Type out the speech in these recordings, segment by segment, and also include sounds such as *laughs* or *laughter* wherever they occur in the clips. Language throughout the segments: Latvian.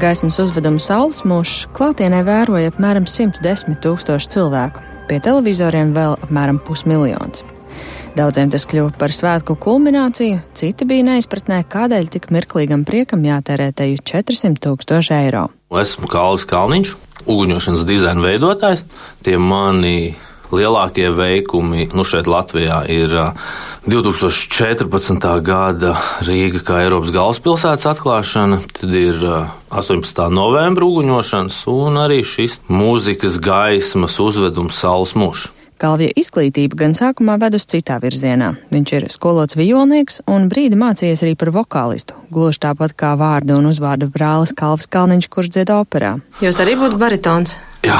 gaismas uzvedumu saules mūžs klātienē vēroja apmēram 110 tūkstoši cilvēku, pie televizoriem vēl apmēram pusmiljons. Daudziem tas kļuva par svētku kulmināciju, citi bija neizpratnē, kādēļ tik mirklīgam priekam jātērē teju 400 tūkstoši eiro. Esmu Kālis Kalniņš, uguņošanas dizaina veidotājs. Tie mani lielākie veikumi nu šeit Latvijā ir 2014. gada Rīga kā Eiropas galvaspilsētas atklāšana, tad ir 18. novembra uguņošanas un arī šis mūzikas gaismas uzvedums Saules mūžs. Kalvija izglītība gan sākumā ved uz citā virzienā. Viņš ir skolots vijolnieks un brīdi mācījies arī par vokālistu, gluži tāpat kā vārdu un uzvārdu brālis Kalvs Kalniņš, kurš dzied operā. Jūs arī būtu baritons? Jā.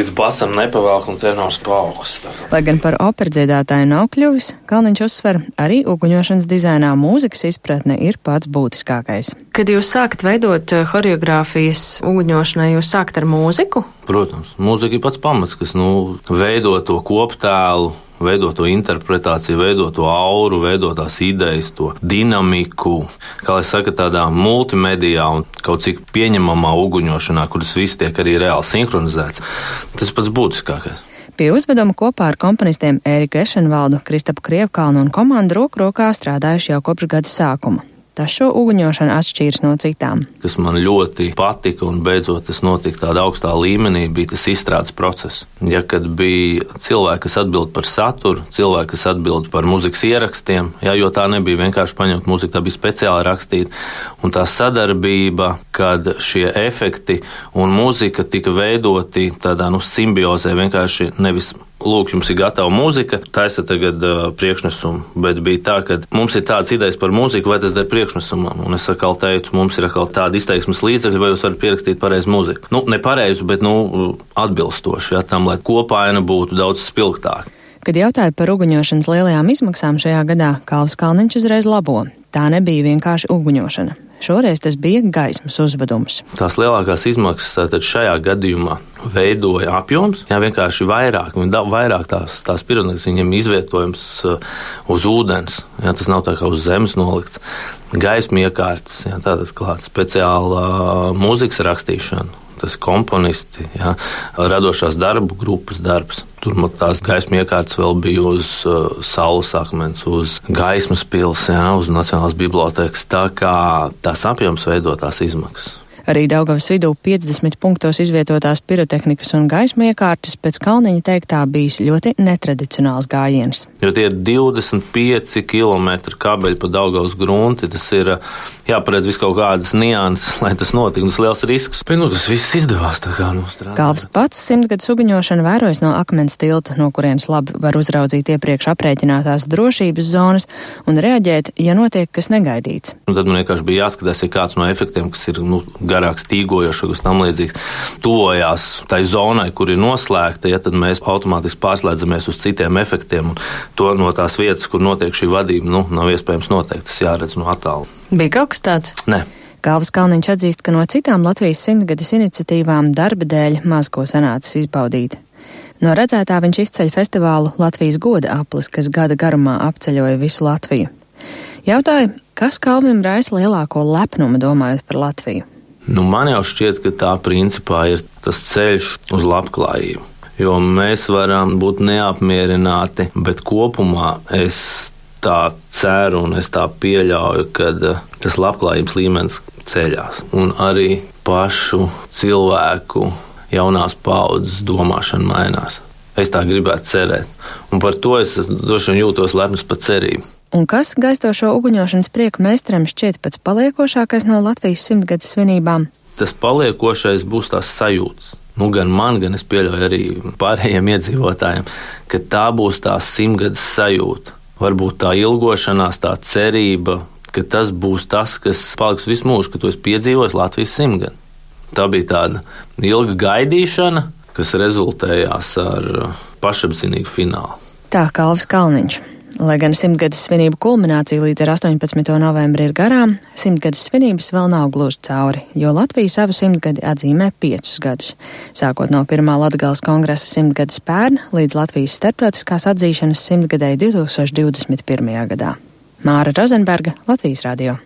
Līdz basam nepavēlk un tenors paaugsts. Lai gan par operdziedātāju nav kļuvis, Kalniņš uzsver, arī uguņošanas dizainā mūzikas izpratne ir pats būtiskākais. Kad jūs sākat veidot eh, horeogrāfijas uguņošanai, jūs sākat ar mūziku? Protams, mūzika ir pats pamats, kas nu, veido to koptēlu veidot to interpretāciju, veidot to auru, veidot tās idejas, to dinamiku, kā lai saka, tādā multimedijā un kaut cik pieņemamā uguņošanā, kuras viss tiek arī reāli sinhronizēts. Tas pats būtiskākais. Pie uzveduma kopā ar komponistiem Ēriku Ešenvaldu, Kristapu Krievkalnu un komandu roku rokā strādājuši jau kopš gada sākuma tas šo uguņošanu atšķīras no citām. Kas man ļoti patika, un beidzot tas notika tādā augstā līmenī, bija tas izstrādes process. Ja kad bija cilvēki, kas atbild par saturu, cilvēki, kas atbild par muzikas ierakstiem, ja, jo tā nebija vienkārši paņemt muziku, tā bija speciāli rakstīta, un tā sadarbība, kad šie efekti un muzika tika veidoti tādā nu, simbiozē, vienkārši nevis lūk, jums ir gatava mūzika, taisa tagad uh, priekšnesumu. Bet bija tā, ka mums ir tādas idejas par mūziku, vai tas der priekšnesumam. Un es atkal teicu, mums ir atkal tāda izteiksmes līdzekļa, vai jūs varat pierakstīt pareizu mūziku. Nu, ne pareizu, bet nu, atbilstoši ja, tam, lai kopaina būtu daudz spilgtāka. Kad jautāja par uguņošanas lielajām izmaksām šajā gadā, Kalvs Kalniņš uzreiz labo. Tā nebija vienkārši uguņošana. Šoreiz tas bija gaismas uzvedums. Tās lielākās izmaksas šajā gadījumā veidoja apjoms, jā, vienkārši vairāk, vairāk tās, tās pirotehnikas viņam izvietojums uh, uz ūdens. Jā, tas nav tā kā uz zemes nolikts. Gaisma iekārtas, jā, tātad klāta speciāla uh, mūzikas rakstīšana tas komponisti, ja, radošās darbu grupas darbs. Tur tās gaismas iekārtas vēl bija uz uh, saules akmens, uz gaismas pilsētas, ja, uz Nacionālās bibliotekas. Tā kā tās apjoms veido tās izmaksas. Arī Daugavas vidū 50 punktos izvietotās pirotehnikas un gaisma iekārtas pēc Kalniņa teiktā bijis ļoti netradicionāls gājiens. Jo tie ir 25 km kabeļi pa Daugavas grunti, tas ir jāparedz vis kaut kādas nianses, *laughs* lai tas notiktu. Tas liels risks. Bet, nu, tas viss izdevās tā kā nostrādāt. Galvas pats simtgadus uguņošanu vērojas no akmens tilta, no kurienes labi var uzraudzīt iepriekš aprēķinātās drošības zonas un reaģēt, ja notiek kas negaidīts. Un tad man vienkārši bija jāskatās, ja kāds no efektiem, kas ir nu, garāks, tīgojošs, kas tam līdzīgs, tuvojās tai zonai, kur ir noslēgta, ja tad mēs automātiski pārslēdzamies uz citiem efektiem. To no tās vietas, kur notiek šī vadība, nu, nav iespējams noteikt. Tas jāredz no attālu. Bija kaut kas tāds? Nē. Galvas Kalniņš atzīst, ka no citām Latvijas simtgades iniciatīvām darba dēļ maz ko sanācis izbaudīt. No redzētā viņš izceļ festivālu Latvijas goda aplis, kas gada garumā apceļoja visu Latviju. Jautāju, kas Kalvim raisa lielāko lepnumu domājot par Latviju? Nu, man jau šķiet, ka tā principā ir tas ceļš uz labklājību. Jo mēs varam būt neapmierināti, bet kopumā es tā ceru un es tā pieļauju, ka eh, tas labklājības līmenis ceļās. Un arī pašu cilvēku jaunās paudzes domāšana mainās. Es tā gribētu cerēt. Un par to es droši vien jūtos lepns par cerību. Un kas gaistošo uguņošanas prieku meistaram šķiet pats paliekošākais no Latvijas simtgades svinībām? Tas paliekošais būs tās sajūtas. Nu, gan man, gan es pieļauju arī pārējiem iedzīvotājiem, ka tā būs tā simtgades sajūta. Varbūt tā ilgošanās, tā cerība, ka tas būs tas, kas paliks visu mūžu, ka to es piedzīvoju Latvijas simtgadu. Tā bija tāda ilga gaidīšana, kas rezultējās ar pašapziņīgu finālu. Tā kā Alvis Kalniņš. Lai gan simtgades svinību kulminācija līdz ar 18. novembri ir garām, simtgades svinības vēl nav gluži cauri, jo Latvija savu simtgadi atzīmē piecus gadus. Sākot no pirmā Latgales kongresa simtgades pērn līdz Latvijas starptautiskās atzīšanas simtgadēji 2021. gadā. Māra Rozenberga, Latvijas radio.